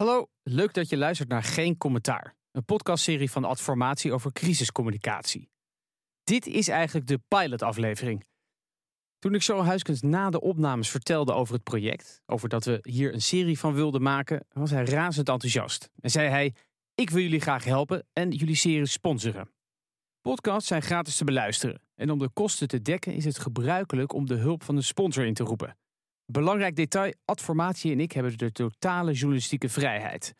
Hallo, leuk dat je luistert naar Geen Commentaar. Een podcastserie van Adformatie over crisiscommunicatie. Dit is eigenlijk de pilotaflevering. Toen ik zo Huiskens na de opnames vertelde over het project, over dat we hier een serie van wilden maken, was hij razend enthousiast. En zei hij: Ik wil jullie graag helpen en jullie serie sponsoren. Podcasts zijn gratis te beluisteren. En om de kosten te dekken is het gebruikelijk om de hulp van een sponsor in te roepen. Belangrijk detail: Adformatie en ik hebben de totale journalistieke vrijheid.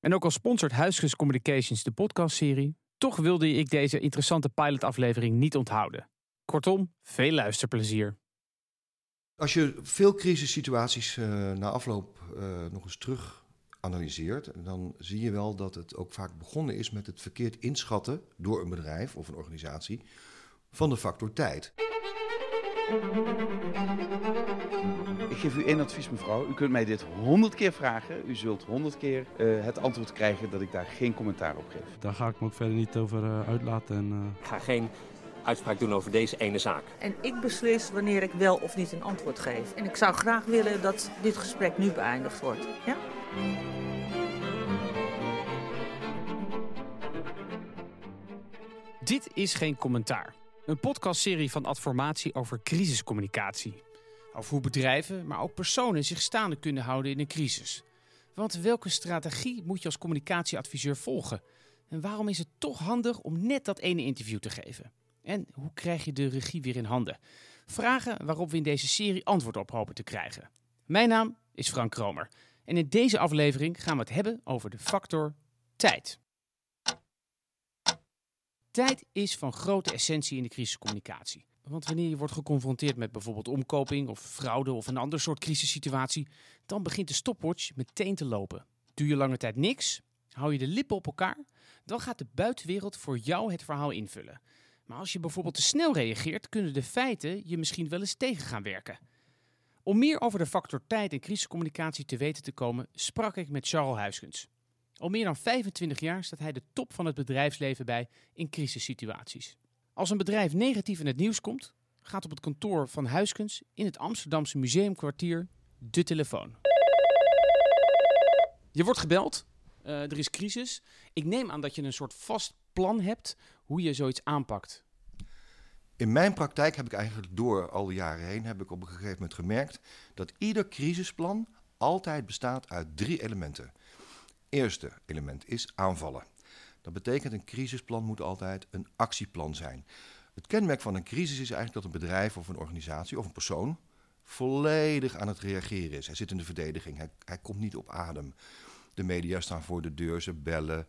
En ook al sponsort Huisges Communications de podcastserie, toch wilde ik deze interessante pilotaflevering niet onthouden. Kortom, veel luisterplezier. Als je veel crisissituaties uh, na afloop uh, nog eens terug analyseert, dan zie je wel dat het ook vaak begonnen is met het verkeerd inschatten door een bedrijf of een organisatie van de factor tijd. Ik geef u één advies, mevrouw. U kunt mij dit honderd keer vragen. U zult honderd keer uh, het antwoord krijgen dat ik daar geen commentaar op geef. Daar ga ik me ook verder niet over uh, uitlaten. En, uh... Ik ga geen uitspraak doen over deze ene zaak. En ik beslis wanneer ik wel of niet een antwoord geef. En ik zou graag willen dat dit gesprek nu beëindigd wordt. Ja? Dit is geen commentaar. Een podcastserie van Adformatie over crisiscommunicatie. Over hoe bedrijven, maar ook personen zich staande kunnen houden in een crisis. Want welke strategie moet je als communicatieadviseur volgen? En waarom is het toch handig om net dat ene interview te geven? En hoe krijg je de regie weer in handen? Vragen waarop we in deze serie antwoord op hopen te krijgen. Mijn naam is Frank Kromer. En in deze aflevering gaan we het hebben over de factor tijd. Tijd is van grote essentie in de crisiscommunicatie. Want wanneer je wordt geconfronteerd met bijvoorbeeld omkoping of fraude of een ander soort crisissituatie, dan begint de stopwatch meteen te lopen. Doe je lange tijd niks, hou je de lippen op elkaar, dan gaat de buitenwereld voor jou het verhaal invullen. Maar als je bijvoorbeeld te snel reageert, kunnen de feiten je misschien wel eens tegen gaan werken. Om meer over de factor tijd en crisiscommunicatie te weten te komen, sprak ik met Charles Huiskens. Al meer dan 25 jaar staat hij de top van het bedrijfsleven bij in crisissituaties. Als een bedrijf negatief in het nieuws komt, gaat op het kantoor van Huiskens in het Amsterdamse museumkwartier de telefoon. Je wordt gebeld, uh, er is crisis. Ik neem aan dat je een soort vast plan hebt hoe je zoiets aanpakt. In mijn praktijk heb ik eigenlijk door al die jaren heen heb ik op een gegeven moment gemerkt dat ieder crisisplan altijd bestaat uit drie elementen. Eerste element is aanvallen. Dat betekent een crisisplan moet altijd een actieplan zijn. Het kenmerk van een crisis is eigenlijk dat een bedrijf of een organisatie of een persoon volledig aan het reageren is. Hij zit in de verdediging, hij, hij komt niet op adem. De media staan voor de deur, ze bellen.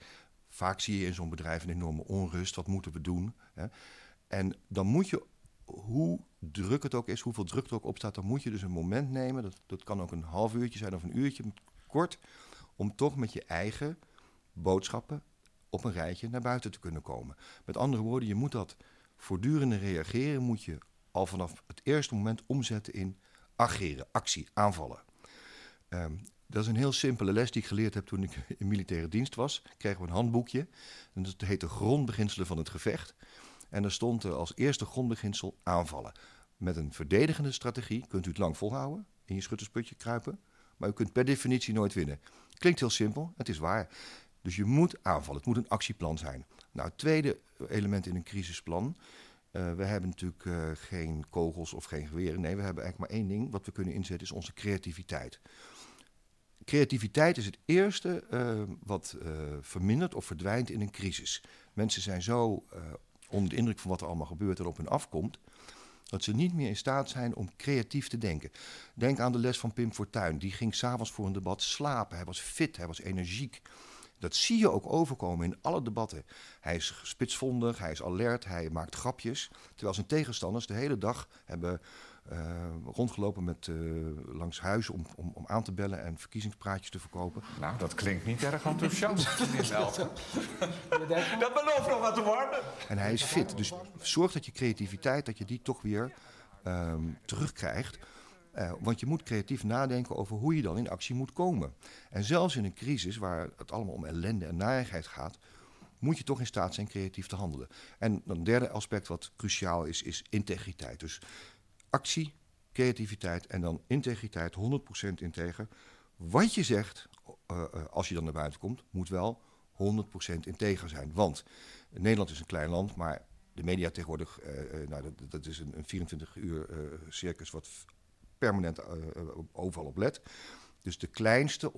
Vaak zie je in zo'n bedrijf een enorme onrust. Wat moeten we doen? En dan moet je, hoe druk het ook is, hoeveel druk er ook op staat, dan moet je dus een moment nemen. Dat, dat kan ook een half uurtje zijn of een uurtje kort. Om toch met je eigen boodschappen op een rijtje naar buiten te kunnen komen. Met andere woorden, je moet dat voortdurende reageren, moet je al vanaf het eerste moment omzetten in ageren, actie, aanvallen. Um, dat is een heel simpele les die ik geleerd heb toen ik in militaire dienst was. Kregen we een handboekje. Dat heette Grondbeginselen van het gevecht. En daar stond er als eerste grondbeginsel aanvallen. Met een verdedigende strategie kunt u het lang volhouden, in je schuttersputje kruipen. Maar u kunt per definitie nooit winnen. Klinkt heel simpel, het is waar. Dus je moet aanvallen, het moet een actieplan zijn. Nou, het tweede element in een crisisplan. Uh, we hebben natuurlijk uh, geen kogels of geen geweren. Nee, we hebben eigenlijk maar één ding wat we kunnen inzetten, is onze creativiteit. Creativiteit is het eerste uh, wat vermindert of verdwijnt in een crisis. Mensen zijn zo onder de indruk van wat er allemaal gebeurt en op hun afkomt, dat ze niet meer in staat zijn om creatief te denken. Denk aan de les van Pim Fortuyn. Die ging s'avonds voor een debat slapen. Hij was fit, hij was energiek. Dat zie je ook overkomen in alle debatten. Hij is spitsvondig, hij is alert, hij maakt grapjes. Terwijl zijn tegenstanders de hele dag hebben rondgelopen met, uh, langs huizen om, om, om aan te bellen en verkiezingspraatjes te verkopen. Nou, dat klinkt niet erg enthousiast, Dat belooft nog wat te worden. En hij is fit, dus zorg dat je creativiteit, dat je die toch weer um, terugkrijgt. Uh, want je moet creatief nadenken over hoe je dan in actie moet komen. En zelfs in een crisis waar het allemaal om ellende en narigheid gaat, moet je toch in staat zijn creatief te handelen. En een derde aspect wat cruciaal is, is integriteit. Dus actie, creativiteit en dan integriteit, 100% integer. Wat je zegt, eh, eh, als je dan naar buiten komt, moet wel 100% integer zijn. Want Nederland is een klein land, maar de media tegenwoordig, eh, nou, dat, dat is een, een 24 uur circus wat permanent overal op let. Dus de kleinste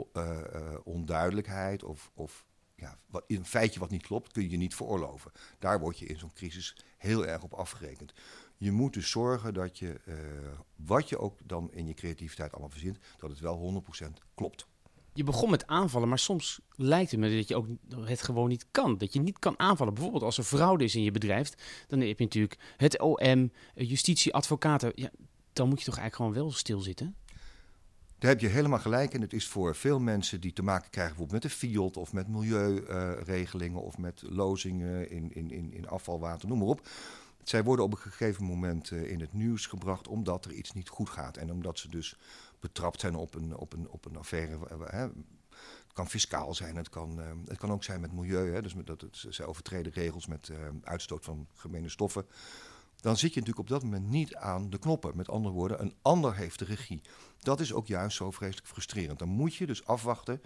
onduidelijkheid of, of ja, wat, een feitje wat niet klopt, kun je niet veroorloven. Daar word je in zo'n crisis heel erg op afgerekend. Je moet dus zorgen dat je, eh, wat je ook dan in je creativiteit allemaal verzint, dat het wel 100% klopt. Je begon met aanvallen, maar soms lijkt het me dat je ook het gewoon niet kan. Dat je niet kan aanvallen. Bijvoorbeeld als er fraude is in je bedrijf, dan heb je natuurlijk het OM, eh, justitie, advocaten. Ja, dan moet je toch eigenlijk gewoon wel stilzitten? Daar heb je helemaal gelijk in. Het is voor veel mensen die te maken krijgen bijvoorbeeld met de FIOD of met milieuregelingen of met lozingen in, in, in, in afvalwater, noem maar op. Zij worden op een gegeven moment eh, in het nieuws gebracht omdat er iets niet goed gaat. En omdat ze dus betrapt zijn op een, op een, op een affaire. Hè. Het kan fiscaal zijn, het kan, eh, het kan ook zijn met milieu. Hè. Dus dat het, zij overtreden regels met eh, uitstoot van gemene stoffen. Dan zit je natuurlijk op dat moment niet aan de knoppen. Met andere woorden, een ander heeft de regie. Dat is ook juist zo vreselijk frustrerend. Dan moet je dus afwachten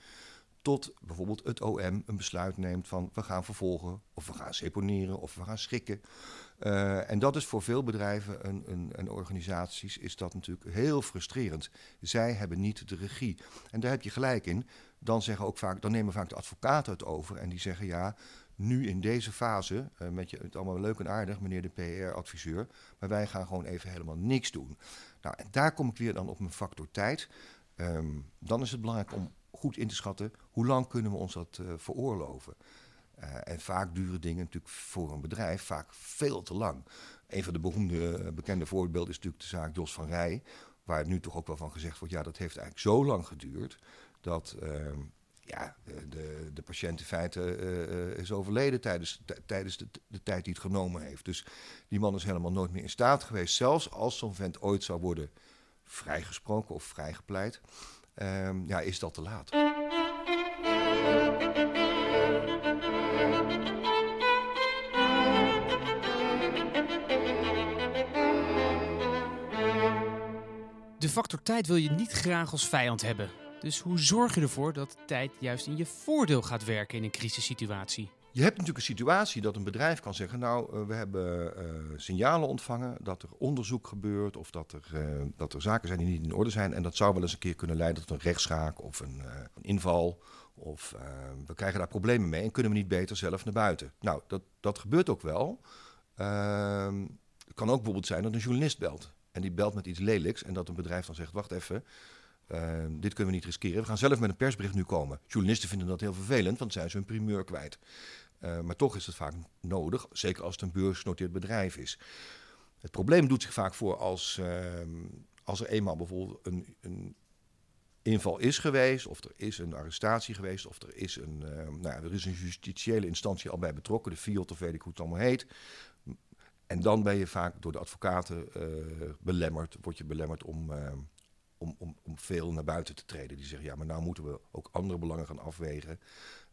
tot bijvoorbeeld het OM een besluit neemt van we gaan vervolgen, of we gaan seponeren, of we gaan schikken. Eh, en dat is voor veel bedrijven en, organisaties is dat natuurlijk heel frustrerend. Zij hebben niet de regie. En daar heb je gelijk in. Dan, zeggen ook vaak, dan nemen vaak de advocaten het over en die zeggen ja, nu in deze fase, eh, met je, het allemaal leuk en aardig, meneer de PR-adviseur, maar wij gaan gewoon even helemaal niks doen. Nou, en daar kom ik weer dan op mijn factor tijd. Ehm, dan is het belangrijk om goed in te schatten hoe lang kunnen we ons dat eh, veroorloven. Eh, en vaak duren dingen natuurlijk voor een bedrijf vaak veel te lang. Een van de beroemde, eh, bekende voorbeelden is natuurlijk de zaak Jos van Rij. Waar nu toch ook wel van gezegd wordt, ja, dat heeft eigenlijk zo lang geduurd dat ehm, ja, de, de, de patiënt in feite eh, eh, is overleden tijdens, tijdens de, de tijd die het genomen heeft. Dus die man is helemaal nooit meer in staat geweest. Zelfs als zo'n vent ooit zou worden vrijgesproken of vrijgepleit, ehm, ja, is dat te laat. De factor tijd wil je niet graag als vijand hebben. Dus hoe zorg je ervoor dat tijd juist in je voordeel gaat werken in een crisissituatie? Je hebt natuurlijk een situatie dat een bedrijf kan zeggen: Nou, eh, we hebben eh, signalen ontvangen dat er onderzoek gebeurt of dat er, eh, dat er zaken zijn die niet in orde zijn. En dat zou wel eens een keer kunnen leiden tot een rechtszaak of een, een inval. Of we krijgen daar problemen mee en kunnen we niet beter zelf naar buiten. Nou, dat, dat gebeurt ook wel. Ehm, het kan ook bijvoorbeeld zijn dat een journalist belt. En die belt met iets lelijks en dat een bedrijf dan zegt: Wacht even. eh, dit kunnen we niet riskeren. We gaan zelf met een persbericht nu komen. Journalisten vinden dat heel vervelend, want zijn ze hun primeur kwijt. Uh, maar toch is het vaak nodig, zeker als het een beursgenoteerd bedrijf is. Het probleem doet zich vaak voor als, uh, als er eenmaal bijvoorbeeld een, een, inval is geweest, of er is een arrestatie geweest, of er is een, uh, nou ja, er is een justitiële instantie al bij betrokken, de FIOT of weet ik hoe het allemaal heet. En dan ben je vaak door de advocaten uh, belemmerd, word je belemmerd om, uh, om, om, om veel naar buiten te treden. Die zeggen, ja, maar nou moeten we ook andere belangen gaan afwegen.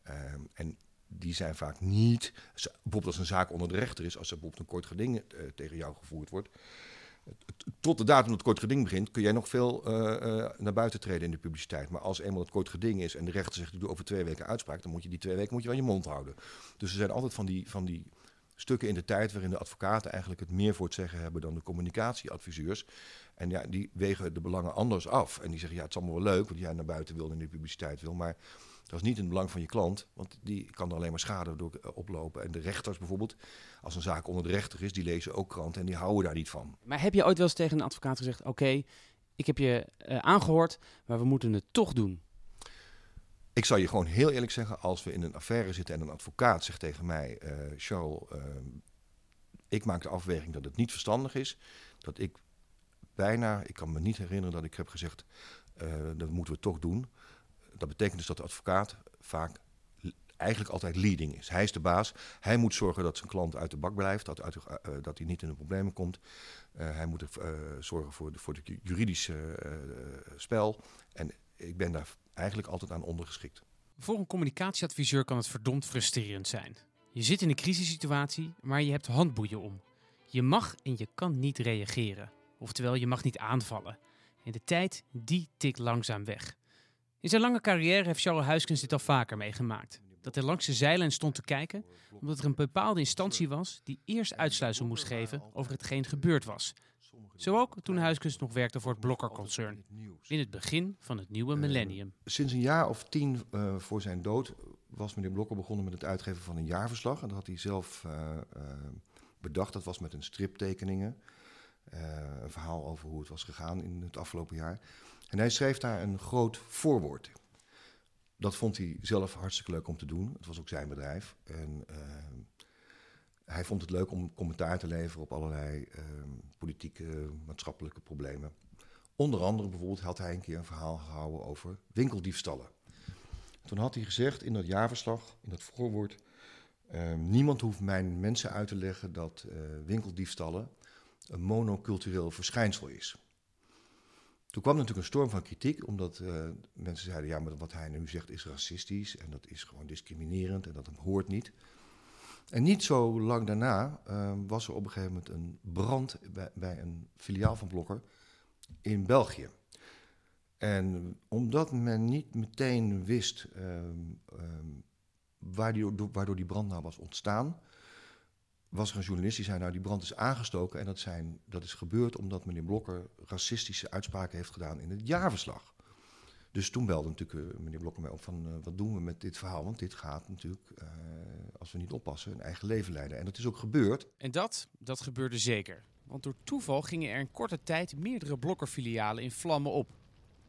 Ehm, en die zijn vaak niet, bijvoorbeeld als een zaak onder de rechter is, als er bijvoorbeeld een kort geding tegen jou gevoerd wordt, tot de datum dat het kort geding begint, kun jij nog veel naar buiten treden in de publiciteit. Maar als eenmaal het kort geding is en de rechter zegt, ik doe over twee weken uitspraak, dan moet je die twee weken moet je aan je mond houden. Dus er zijn altijd van die, van die stukken in de tijd waarin de advocaten eigenlijk het meer voor het zeggen hebben dan de communicatieadviseurs. En ja, die wegen de belangen anders af. En die zeggen, ja, het is allemaal wel leuk, want jij naar buiten wil en de publiciteit wil, maar dat is niet in het belang van je klant, want die kan er alleen maar schade door oplopen. En de rechters bijvoorbeeld, als een zaak onder de rechter is, die lezen ook kranten en die houden daar niet van. Maar heb je ooit wel eens tegen een advocaat gezegd: Oké, ik heb je uh, aangehoord, maar we moeten het toch doen? Ik zal je gewoon heel eerlijk zeggen, als we in een affaire zitten en een advocaat zegt tegen mij: uh, Charles, uh, ik maak de afweging dat het niet verstandig is, dat ik bijna, ik kan me niet herinneren dat ik heb gezegd: uh, dat moeten we toch doen. Dat betekent dus dat de advocaat vaak eigenlijk altijd leading is. Hij is de baas. Hij moet zorgen dat zijn klant uit de bak blijft, dat, uit, uh, dat hij niet in de problemen komt. Hij moet uh, zorgen voor de, voor de juridische spel. En ik ben daar eigenlijk altijd aan ondergeschikt. Voor een communicatieadviseur kan het verdomd frustrerend zijn. Je zit in een crisissituatie, maar je hebt handboeien om. Je mag en je kan niet reageren. Oftewel, je mag niet aanvallen. En de tijd, die tikt langzaam weg. In zijn lange carrière heeft Charles Huiskens dit al vaker meegemaakt. Dat hij langs de zijlijn stond te kijken, omdat er een bepaalde instantie was die eerst uitsluitsel moest geven over hetgeen gebeurd was. Zo ook toen Huiskens nog werkte voor het Blokker-concern. In het begin van het nieuwe millennium. Sinds een jaar of tien uh, voor zijn dood was meneer Blokker begonnen met het uitgeven van een jaarverslag. En dat had hij zelf uh, bedacht. Dat was met een striptekeningen. een verhaal over hoe het was gegaan in het afgelopen jaar. En hij schreef daar een groot voorwoord. Dat vond hij zelf hartstikke leuk om te doen. Het was ook zijn bedrijf. En hij vond het leuk om commentaar te leveren op allerlei politieke, maatschappelijke problemen. Onder andere bijvoorbeeld had hij een keer een verhaal gehouden over winkeldiefstallen. Toen had hij gezegd in dat jaarverslag, in dat voorwoord, uh, niemand hoeft mijn mensen uit te leggen dat uh, winkeldiefstallen een monocultureel verschijnsel is. Toen kwam natuurlijk een storm van kritiek, omdat uh, mensen zeiden, ja, maar wat hij nu zegt is racistisch en dat is gewoon discriminerend en dat hoort niet. En niet zo lang daarna was er op een gegeven moment een brand bij, een filiaal van Blokker in België. En omdat men niet meteen wist um, um, waardoor, waardoor die brand nou was ontstaan, was er een journalist die zei: Nou, die brand is aangestoken. En dat, zijn, dat is gebeurd omdat meneer Blokker racistische uitspraken heeft gedaan in het jaarverslag. Dus toen belde natuurlijk uh, meneer Blokker mij op van uh, wat doen we met dit verhaal? Want dit gaat natuurlijk, uh, als we niet oppassen, een eigen leven leiden. En dat is ook gebeurd. En dat, dat gebeurde zeker. Want door toeval gingen er in korte tijd meerdere blokkerfilialen in vlammen op.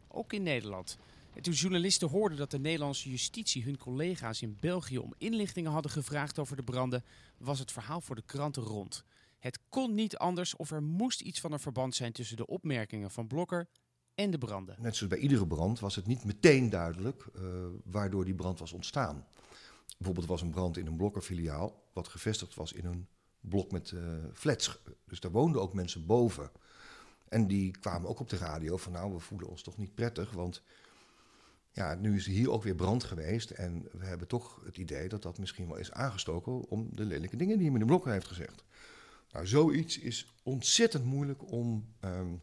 Ook in Nederland. En toen journalisten hoorden dat de Nederlandse justitie hun collega's in België om inlichtingen hadden gevraagd over de branden, was het verhaal voor de kranten rond. Het kon niet anders of er moest iets van een verband zijn tussen de opmerkingen van Blokker en de branden. Net zoals bij iedere brand was het niet meteen duidelijk uh, waardoor die brand was ontstaan. Bijvoorbeeld was een brand in een blokkerfiliaal, wat gevestigd was in een blok met uh, flats. Dus daar woonden ook mensen boven. En die kwamen ook op de radio van nou, we voelen ons toch niet prettig, want ja, nu is hier ook weer brand geweest en we hebben toch het idee dat dat misschien wel is aangestoken om de lelijke dingen die meneer Blokker heeft gezegd. Nou, zoiets is ontzettend moeilijk om um,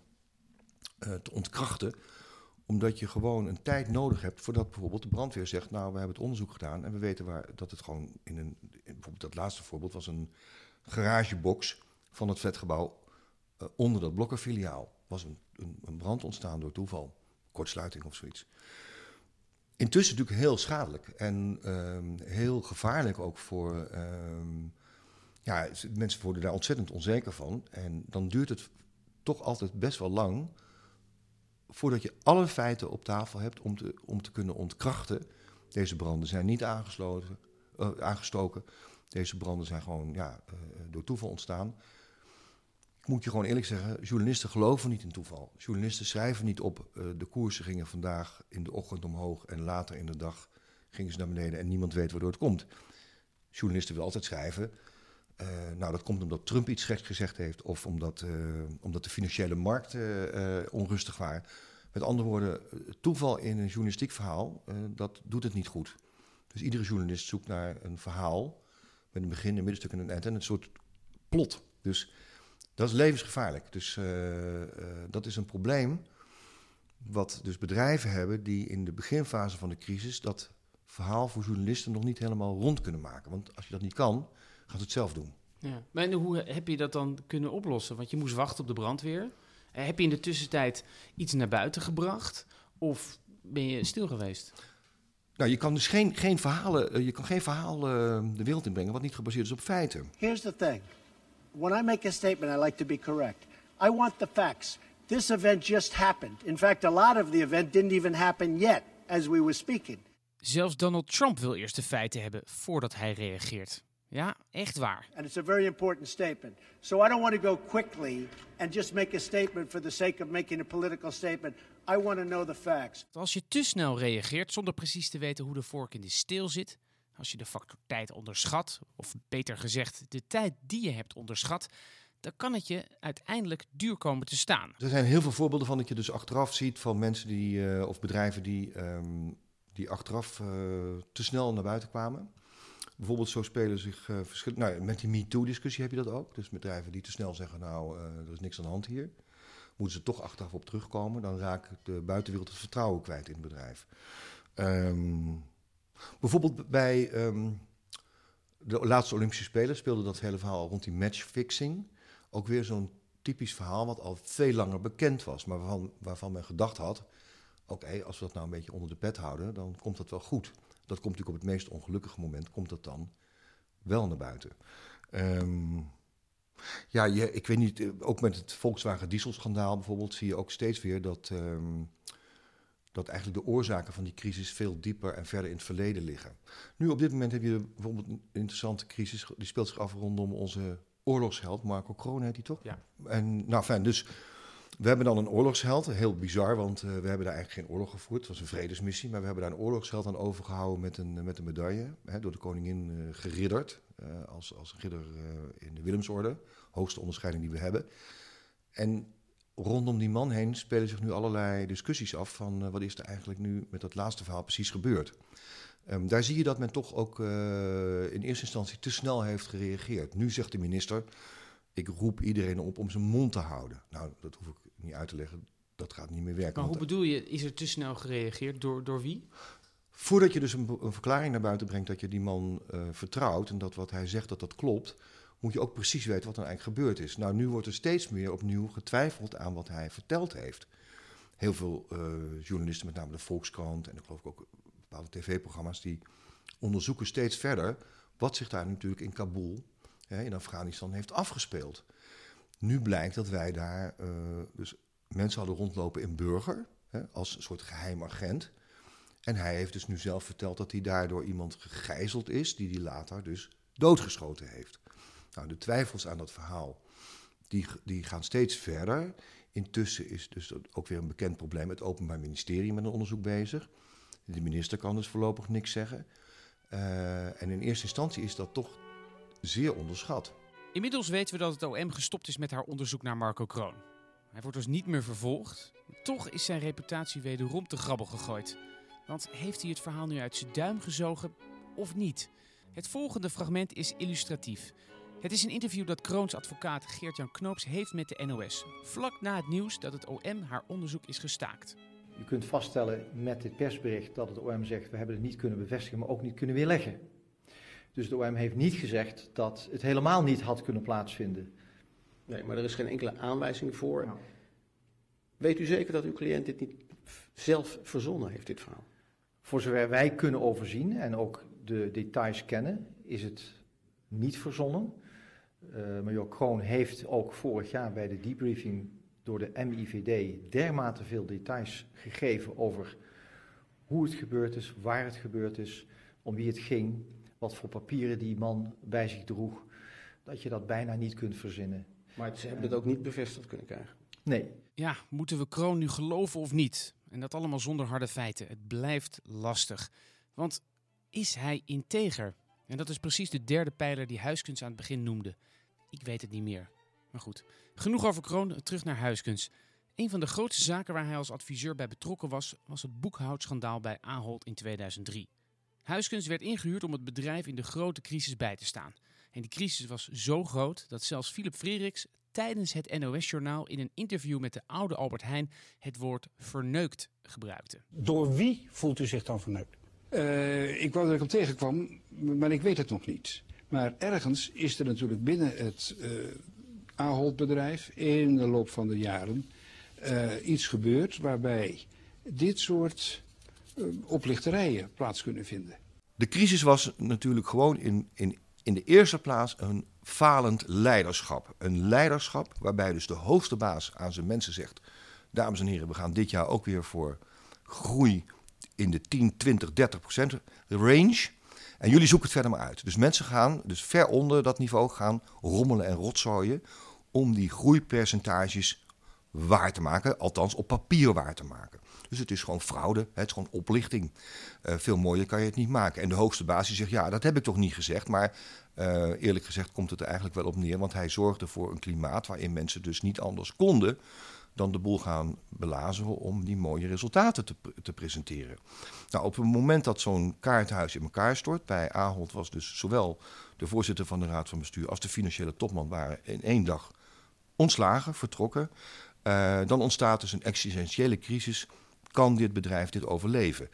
uh, te ontkrachten, omdat je gewoon een tijd nodig hebt voordat bijvoorbeeld de brandweer zegt, nou, we hebben het onderzoek gedaan en we weten waar, dat het gewoon in een, bijvoorbeeld dat laatste voorbeeld was een garagebox van het flatgebouw uh, onder dat blokkerfiliaal. was een, een, een, brand ontstaan door toeval, kortsluiting of zoiets. Intussen natuurlijk heel schadelijk en um, heel gevaarlijk ook voor. Um, ja, mensen worden daar ontzettend onzeker van. En dan duurt het toch altijd best wel lang voordat je alle feiten op tafel hebt om te, om te kunnen ontkrachten. Deze branden zijn niet aangesloten, uh, aangestoken. Deze branden zijn gewoon ja, uh, door toeval ontstaan. Moet je gewoon eerlijk zeggen, journalisten geloven niet in toeval. Journalisten schrijven niet op uh, de koersen gingen vandaag in de ochtend omhoog en later in de dag gingen ze naar beneden en niemand weet waardoor het komt. Journalisten willen altijd schrijven. Uh, nou, dat komt omdat Trump iets geks gezegd heeft of omdat, omdat de financiële markten onrustig waren. Met andere woorden, toeval in een journalistiek verhaal, dat doet het niet goed. Dus iedere journalist zoekt naar een verhaal met een begin, een middenstuk en een eind. En een soort plot. Dus dat is levensgevaarlijk. Dus dat is een probleem wat dus bedrijven hebben die in de beginfase van de crisis dat verhaal voor journalisten nog niet helemaal rond kunnen maken. Want als je dat niet kan, gaat het zelf doen. Ja. Maar hoe heb je dat dan kunnen oplossen? Want je moest wachten op de brandweer. Heb je in de tussentijd iets naar buiten gebracht? Of ben je stil geweest? Nou, je kan dus geen, geen verhalen, je kan geen verhaal uh, de wereld inbrengen wat niet gebaseerd is op feiten. Here's the thing. When I make a statement, I like to be correct. I want the facts. This event just happened. In fact, a lot of the event didn't even happen yet as we were speaking. Zelfs Donald Trump wil eerst de feiten hebben voordat hij reageert. Ja, echt waar. And it's a very important statement. So I don't want to go quickly and just make a statement for the sake of making a political statement. I want to know the facts. Als je te snel reageert zonder precies te weten hoe de vork in de steel zit, als je de factor tijd onderschat, of beter gezegd de tijd die je hebt onderschat, dan kan het je uiteindelijk duur komen te staan. Er zijn heel veel voorbeelden van dat je dus achteraf ziet van mensen die, uh, of bedrijven die, um, die achteraf uh, te snel naar buiten kwamen. Bijvoorbeeld zo spelen zich uh, verschillende... Nou, met die MeToo-discussie heb je dat ook. Dus bedrijven die te snel zeggen, nou, er is niks aan de hand hier. moeten ze toch achteraf op terugkomen. Dan raakt de buitenwereld het vertrouwen kwijt in het bedrijf. Ehm, bijvoorbeeld bij ehm, de laatste Olympische Spelen speelde dat hele verhaal rond die matchfixing. Ook weer zo'n typisch verhaal wat al veel langer bekend was, maar waarvan, waarvan men gedacht had: oké, als we dat nou een beetje onder de pet houden, dan komt dat wel goed. Dat komt natuurlijk op het meest ongelukkige moment, komt dat dan wel naar buiten. Ehm, ja, je, ik weet niet, eh, ook met het Volkswagen dieselschandaal bijvoorbeeld, zie je ook steeds weer dat, ehm, dat eigenlijk de oorzaken van die crisis veel dieper en verder in het verleden liggen. Nu op dit moment heb je bijvoorbeeld een interessante crisis, die speelt zich af rondom onze oorlogsheld, Marco Kroon heet hij toch? Ja. En nou fijn, dus we hebben dan een oorlogsheld, heel bizar, want uh, we hebben daar eigenlijk geen oorlog gevoerd. Het was een vredesmissie, maar we hebben daar een oorlogsheld aan overgehouden met een, met een medaille, hè, door de koningin uh, geridderd, als, als ridder in de Willemsorde, hoogste onderscheiding die we hebben. En rondom die man heen spelen zich nu allerlei discussies af van wat is er eigenlijk nu met dat laatste verhaal precies gebeurd. Um, daar zie je dat men toch ook in eerste instantie te snel heeft gereageerd. Nu zegt de minister, ik roep iedereen op om zijn mond te houden. Nou, dat hoef ik niet uit te leggen. Dat gaat niet meer werken. Maar hoe bedoel je, is er te snel gereageerd? Door, door wie? Voordat je dus een, een verklaring naar buiten brengt dat je die man uh, vertrouwt en dat wat hij zegt dat dat klopt, moet je ook precies weten wat er eigenlijk gebeurd is. Nou, nu wordt er steeds meer opnieuw getwijfeld aan wat hij verteld heeft. Heel veel uh, journalisten, met name de Volkskrant en ik geloof ook bepaalde tv-programma's, die onderzoeken steeds verder wat zich daar natuurlijk in Kabul in Afghanistan heeft afgespeeld. Nu blijkt dat wij daar uh, dus mensen hadden rondlopen in burger, hè, als een soort geheim agent. En hij heeft dus nu zelf verteld dat hij daardoor iemand gegijzeld is, die hij later dus doodgeschoten heeft. Nou, de twijfels aan dat verhaal, die, die gaan steeds verder. Intussen is dus ook weer een bekend probleem. Het Openbaar Ministerie met een onderzoek bezig. De minister kan dus voorlopig niks zeggen. Uh, en in eerste instantie is dat toch zeer onderschat. Inmiddels weten we dat het OM gestopt is met haar onderzoek naar Marco Kroon. Hij wordt dus niet meer vervolgd. Toch is zijn reputatie wederom te grabbel gegooid. Want heeft hij het verhaal nu uit zijn duim gezogen of niet? Het volgende fragment is illustratief. Het is een interview dat Kroons advocaat Geert-Jan Knoops heeft met de NOS. Vlak na het nieuws dat het OM haar onderzoek is gestaakt. U kunt vaststellen met dit persbericht dat het OM zegt we hebben het niet kunnen bevestigen, maar ook niet kunnen weerleggen. Dus de OM heeft niet gezegd dat het helemaal niet had kunnen plaatsvinden. Nee, maar er is geen enkele aanwijzing voor. Nou. Weet u zeker dat uw cliënt dit niet zelf verzonnen heeft, dit verhaal? Voor zover wij kunnen overzien en ook de details kennen, is het niet verzonnen. Uh, Major Kroon heeft ook vorig jaar bij de debriefing door de MIVD dermate veel details gegeven over hoe het gebeurd is, waar het gebeurd is, om wie het ging wat voor papieren die man bij zich droeg, dat je dat bijna niet kunt verzinnen. Maar ze hebben het ook niet bevestigd kunnen krijgen. Nee. Ja, moeten we Kroon nu geloven of niet? En dat allemaal zonder harde feiten. Het blijft lastig. Want is hij integer? En dat is precies de derde pijler die Huiskunst aan het begin noemde. Ik weet het niet meer. Maar goed, genoeg over Kroon, terug naar Huiskunst. Een van de grootste zaken waar hij als adviseur bij betrokken was, was het boekhoudschandaal bij Ahold in 2003. Huiskunst werd ingehuurd om het bedrijf in de grote crisis bij te staan. En die crisis was zo groot dat zelfs Philip Frederiks tijdens het NOS-journaal in een interview met de oude Albert Heijn het woord verneukt gebruikte. Door wie voelt u zich dan verneukt? Uh, ik wou dat ik hem tegenkwam, maar ik weet het nog niet. Maar ergens is er natuurlijk binnen het uh, Ahold-bedrijf in de loop van de jaren uh, iets gebeurd waarbij dit soort oplichterijen plaats kunnen vinden. De crisis was natuurlijk gewoon in, in, in de eerste plaats een falend leiderschap. Een leiderschap waarbij dus de hoogste baas aan zijn mensen zegt: Dames en heren, we gaan dit jaar ook weer voor groei in de 10, 20, 30 procent range. En jullie zoeken het verder maar uit. Dus mensen gaan dus ver onder dat niveau gaan rommelen en rotzooien om die groeipercentages waar te maken, althans op papier waar te maken. Dus het is gewoon fraude, het is gewoon oplichting. Uh, veel mooier kan je het niet maken. En de hoogste baas zegt, ja, dat heb ik toch niet gezegd. Maar uh, eerlijk gezegd komt het er eigenlijk wel op neer. Want hij zorgde voor een klimaat waarin mensen dus niet anders konden dan de boel gaan belazeren om die mooie resultaten te, te presenteren. Nou, op het moment dat zo'n kaarthuis in elkaar stort, bij Ahold was dus zowel de voorzitter van de raad van bestuur als de financiële topman waren in één dag ontslagen, vertrokken. Uh, dan ontstaat dus een existentiële crisis. Kan dit bedrijf dit overleven?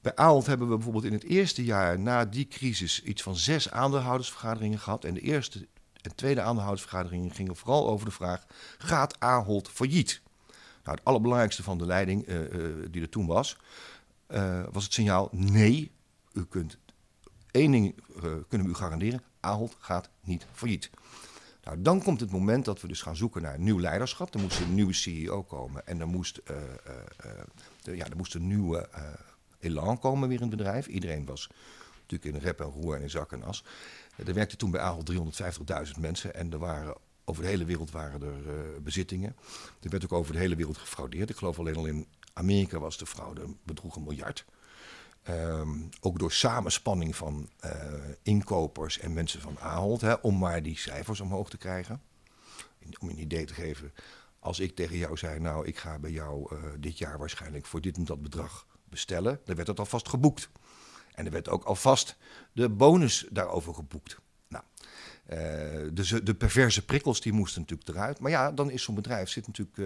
Bij Ahold hebben we bijvoorbeeld in het eerste jaar na die crisis iets van zes aandeelhoudersvergaderingen gehad. En de eerste en tweede aandeelhoudersvergaderingen gingen vooral over de vraag: gaat Ahold failliet? Nou, het allerbelangrijkste van de leiding uh, uh, die er toen was, was het signaal: nee, u kunt één ding kunnen we u garanderen: Ahold gaat niet failliet. Nou, dan komt het moment dat we dus gaan zoeken naar nieuw leiderschap. Er moest een nieuwe CEO komen en er moest, de, ja, er moest een nieuwe elan komen weer in het bedrijf. Iedereen was natuurlijk in rep en roer en in zak en as. Er werkte toen bij Ahold 350.000 mensen en er waren over de hele wereld waren er bezittingen. Er werd ook over de hele wereld gefraudeerd. Ik geloof alleen al in Amerika was de fraude bedroeg een miljard. Um, ook door samenspanning van uh, inkopers en mensen van Ahold, om maar die cijfers omhoog te krijgen. Om een idee te geven, als ik tegen jou zei, nou ik ga bij jou uh, dit jaar waarschijnlijk voor dit en dat bedrag bestellen, dan werd het alvast geboekt. En er werd ook alvast de bonus daarover geboekt. Nou, dus de perverse prikkels die moesten natuurlijk eruit. Maar ja, dan is zo'n bedrijf zit natuurlijk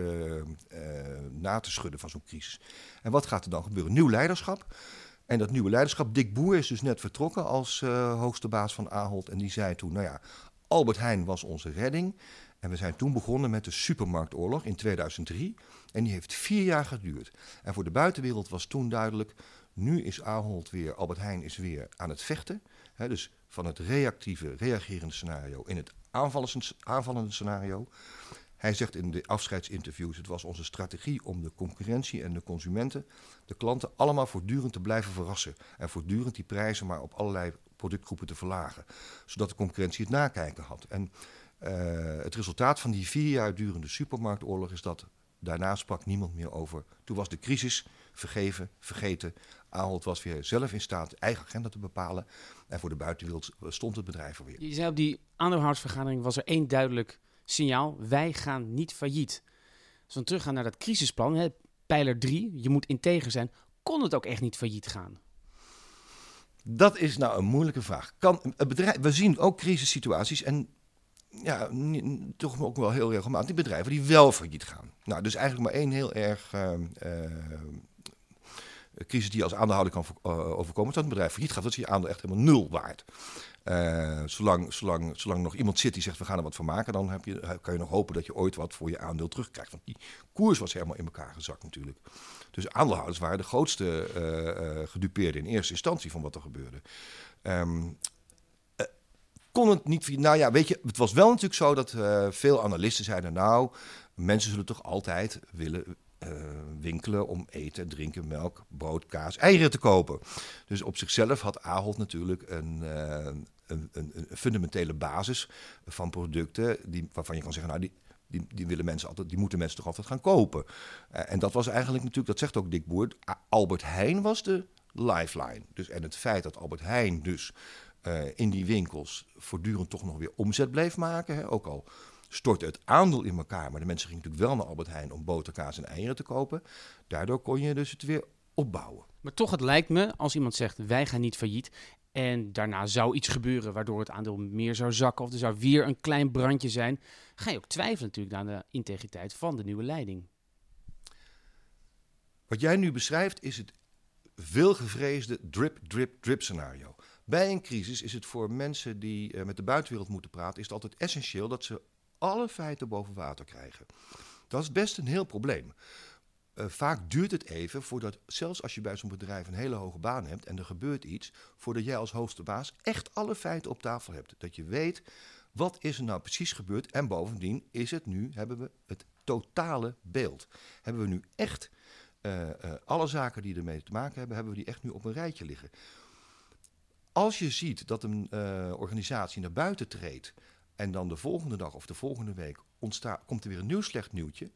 na te schudden van zo'n crisis. En wat gaat er dan gebeuren? Nieuw leiderschap. En dat nieuwe leiderschap, Dick Boer is dus net vertrokken als hoogste baas van Ahold. En die zei toen, nou ja, Albert Heijn was onze redding. En we zijn toen begonnen met de supermarktoorlog in 2003. En die heeft vier jaar geduurd. En voor de buitenwereld was toen duidelijk, nu is Ahold weer, Albert Heijn is weer aan het vechten. He, dus van het reactieve, reagerende scenario in het aanvallende scenario. Hij zegt in de afscheidsinterviews: het was onze strategie om de concurrentie en de consumenten, de klanten, allemaal voortdurend te blijven verrassen. En voortdurend die prijzen maar op allerlei productgroepen te verlagen. Zodat de concurrentie het nakijken had. En uh, het resultaat van die vier jaar durende supermarktoorlog is dat daarna sprak niemand meer over. Toen was de crisis vergeven, vergeten. Ahold was weer zelf in staat eigen agenda te bepalen. En voor de buitenwereld stond het bedrijf er weer. Je zei op die aandeelhoudersvergadering was er één duidelijk signaal. Wij gaan niet failliet. Als we teruggaan naar dat crisisplan, hè, pijler 3, je moet integer zijn. Kon het ook echt niet failliet gaan? Dat is nou een moeilijke vraag. Kan het bedrijf, we zien ook crisissituaties en ja, toch ook wel heel regelmatig bedrijven die wel failliet gaan. Nou, dus eigenlijk maar één heel erg uh, uh, crisis die als aandeelhouder kan uh, overkomen. Dat een bedrijf failliet gaat, dat is je aandeel echt helemaal nul waard. zolang, zolang, zolang nog iemand zit die zegt we gaan er wat van maken, dan heb je, kan je nog hopen dat je ooit wat voor je aandeel terugkrijgt. Want die koers was helemaal in elkaar gezakt natuurlijk. Dus aandeelhouders waren de grootste gedupeerden in eerste instantie van wat er gebeurde. Um, kon het niet. Nou ja, weet je, het was wel natuurlijk zo dat uh, veel analisten zeiden: Nou, mensen zullen toch altijd willen uh, winkelen om eten, drinken, melk, brood, kaas, eieren te kopen. Dus op zichzelf had Ahold natuurlijk een, uh, een, een, een, fundamentele basis van producten die, waarvan je kan zeggen: Nou, die, die, die, willen mensen altijd, die moeten mensen toch altijd gaan kopen. en dat was eigenlijk natuurlijk, dat zegt ook Dick Boer, Albert Heijn was de lifeline. Dus, en het feit dat Albert Heijn dus in die winkels voortdurend toch nog weer omzet bleef maken. Hè. Ook al stortte het aandeel in elkaar, maar de mensen gingen natuurlijk wel naar Albert Heijn om boter, kaas en eieren te kopen. Daardoor kon je dus het weer opbouwen. Maar toch, het lijkt me, als iemand zegt wij gaan niet failliet en daarna zou iets gebeuren waardoor het aandeel meer zou zakken of er zou weer een klein brandje zijn, ga je ook twijfelen natuurlijk aan de integriteit van de nieuwe leiding. Wat jij nu beschrijft is het veelgevreesde drip, drip, drip scenario. Bij een crisis is het voor mensen die uh, met de buitenwereld moeten praten, is het altijd essentieel dat ze alle feiten boven water krijgen. Dat is best een heel probleem. Uh, vaak duurt het even voordat, zelfs als je bij zo'n bedrijf een hele hoge baan hebt en er gebeurt iets, voordat jij als hoogste baas echt alle feiten op tafel hebt. Dat je weet, wat is er nou precies gebeurd en bovendien is het nu, hebben we het totale beeld. Hebben we nu echt uh, uh, alle zaken die ermee te maken hebben, hebben we die echt nu op een rijtje liggen. Als je ziet dat een organisatie naar buiten treedt en dan de volgende dag of de volgende week ontstaat, komt er weer een nieuw slecht nieuwtje.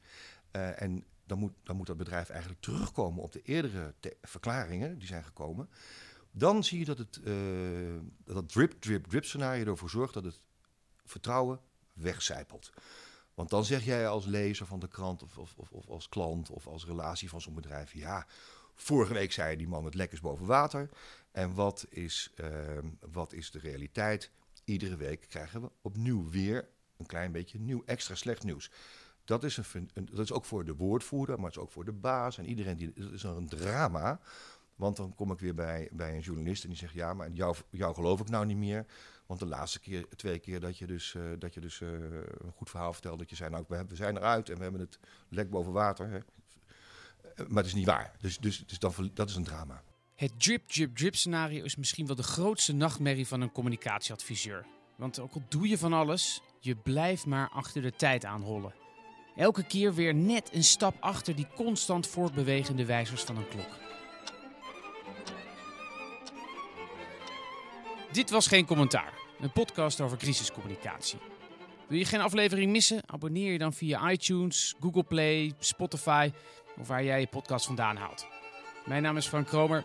Uh, en dan moet, dan moet dat bedrijf eigenlijk terugkomen op de eerdere verklaringen die zijn gekomen. Dan zie je dat het uh, dat drip, drip, drip scenario ervoor zorgt dat het vertrouwen wegcijpelt. Want dan zeg jij als lezer van de krant of, of, of, of als klant of als relatie van zo'n bedrijf: ja, vorige week zei die man het lekkers boven water. En wat is, uh, wat is de realiteit? Iedere week krijgen we opnieuw weer een klein beetje nieuw extra slecht nieuws. dat is, een, dat is ook voor de woordvoerder, maar het is ook voor de baas en iedereen. Die, het is een drama. Want dan kom ik weer bij, bij een journalist en die zegt: Ja, maar jou, jou geloof ik nou niet meer. Want de laatste keer, twee keer dat je dus, eh, dat je dus eh, een goed verhaal vertelde, dat je zei: Nou, we, zijn eruit en we hebben het lek boven water. Hè. Eh, Maar het is niet waar. Dus, dus, dus dan, dat is een drama. Het drip, drip, drip scenario is misschien wel de grootste nachtmerrie van een communicatieadviseur. Want ook al doe je van alles, je blijft maar achter de tijd aanhollen. Elke keer weer net een stap achter die constant voortbewegende wijzers van een klok. Dit was geen commentaar. Een podcast over crisiscommunicatie. Wil je geen aflevering missen? Abonneer je dan via iTunes, Google Play, Spotify of waar jij je podcast vandaan haalt. Mijn naam is Frank Kromer.